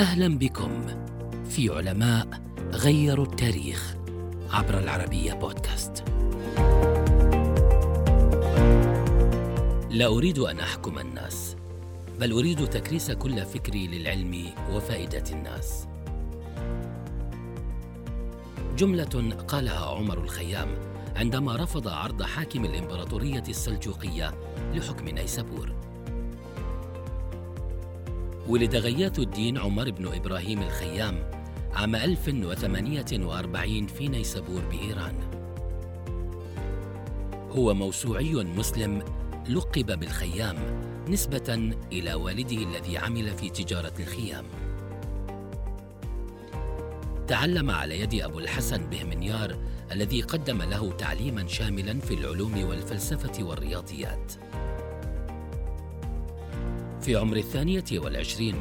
أهلا بكم في علماء غيروا التاريخ عبر العربية بودكاست. لا أريد أن أحكم الناس بل أريد تكريس كل فكري للعلم وفائدة الناس. جملة قالها عمر الخيام عندما رفض عرض حاكم الإمبراطورية السلجوقية لحكم نيسابور. ولد غياث الدين عمر بن إبراهيم الخيام عام 1048 في نيسابور بإيران. هو موسوعي مسلم لقب بالخيام نسبة إلى والده الذي عمل في تجارة الخيام. تعلم على يد أبو الحسن بهمنيار الذي قدم له تعليما شاملا في العلوم والفلسفة والرياضيات. في عمر الثانية والعشرين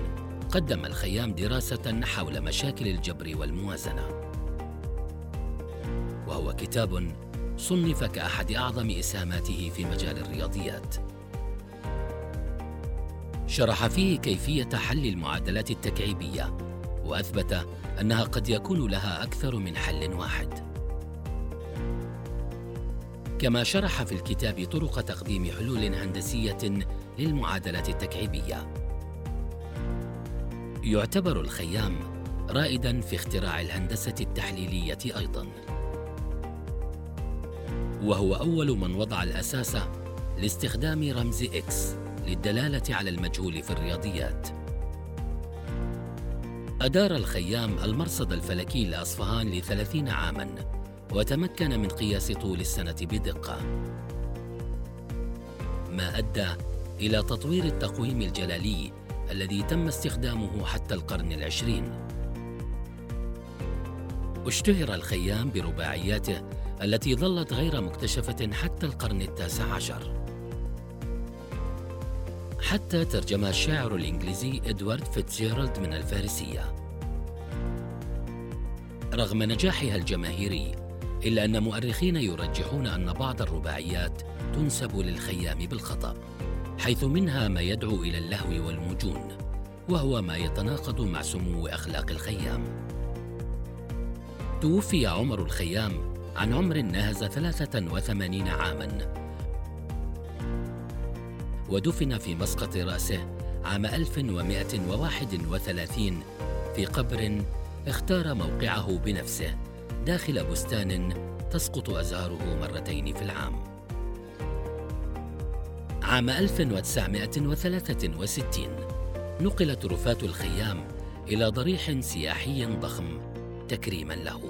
قدم الخيام دراسة حول مشاكل الجبر والموازنة. وهو كتاب صنف كأحد أعظم إسهاماته في مجال الرياضيات. شرح فيه كيفية حل المعادلات التكعيبية وأثبت أنها قد يكون لها أكثر من حل واحد. كما شرح في الكتاب طرق تقديم حلول هندسية للمعادلات التكعيبية. يعتبر الخيام رائدا في اختراع الهندسة التحليلية أيضا. وهو أول من وضع الأساس لاستخدام رمز إكس للدلالة على المجهول في الرياضيات. أدار الخيام المرصد الفلكي لأصفهان لثلاثين عاماً وتمكن من قياس طول السنة بدقة. ما أدى إلى تطوير التقويم الجلالي الذي تم استخدامه حتى القرن العشرين. اشتهر الخيام برباعياته التي ظلت غير مكتشفة حتى القرن التاسع عشر. حتى ترجمها الشاعر الإنجليزي إدوارد فيتزجيرالد من الفارسية. رغم نجاحها الجماهيري إلا أن مؤرخين يرجحون أن بعض الرباعيات تنسب للخيام بالخطأ حيث منها ما يدعو إلى اللهو والمجون وهو ما يتناقض مع سمو أخلاق الخيام. توفي عمر الخيام عن عمر ناهز 83 عاماً. ودفن في مسقط رأسه عام 1131 في قبر اختار موقعه بنفسه. داخل بستان تسقط أزهاره مرتين في العام. عام 1963 نقلت رفاة الخيام إلى ضريح سياحي ضخم تكريما له.